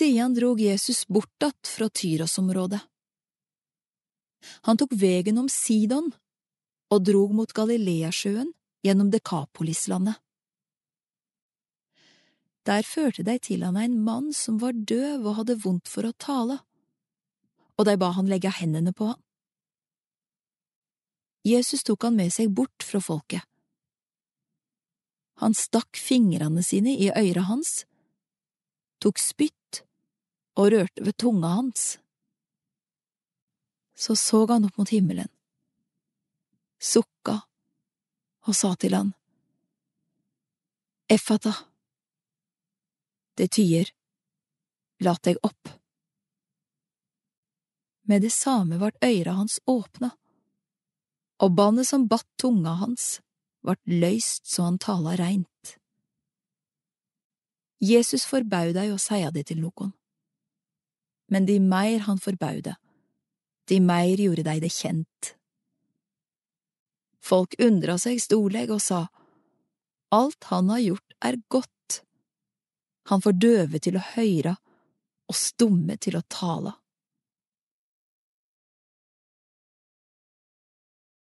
Sian drog Jesus bort att fra Tyros-området. Han tok vegen om Sidon og drog mot Galileasjøen gjennom Dekapolislandet. Der førte de til han en mann som var døv og hadde vondt for å tale, og de ba han legge hendene på han. Jesus tok han med seg bort fra folket. Han stakk fingrene sine i øret hans, tok spytt og rørte ved tunga hans. Så så han opp mot himmelen, sukka og sa til han, Effata, det tyder, lat deg opp. Med det samme vart øyra hans åpna, og bandet som batt tunga hans, vart løyst så han tala reint. Jesus forbau deg å seia det til nokon, men de meir han forbau det, de meir gjorde dei det kjent. Folk undra seg storleg og sa, Alt han har gjort er godt. Han får døve til å høyra og stumme til å tala.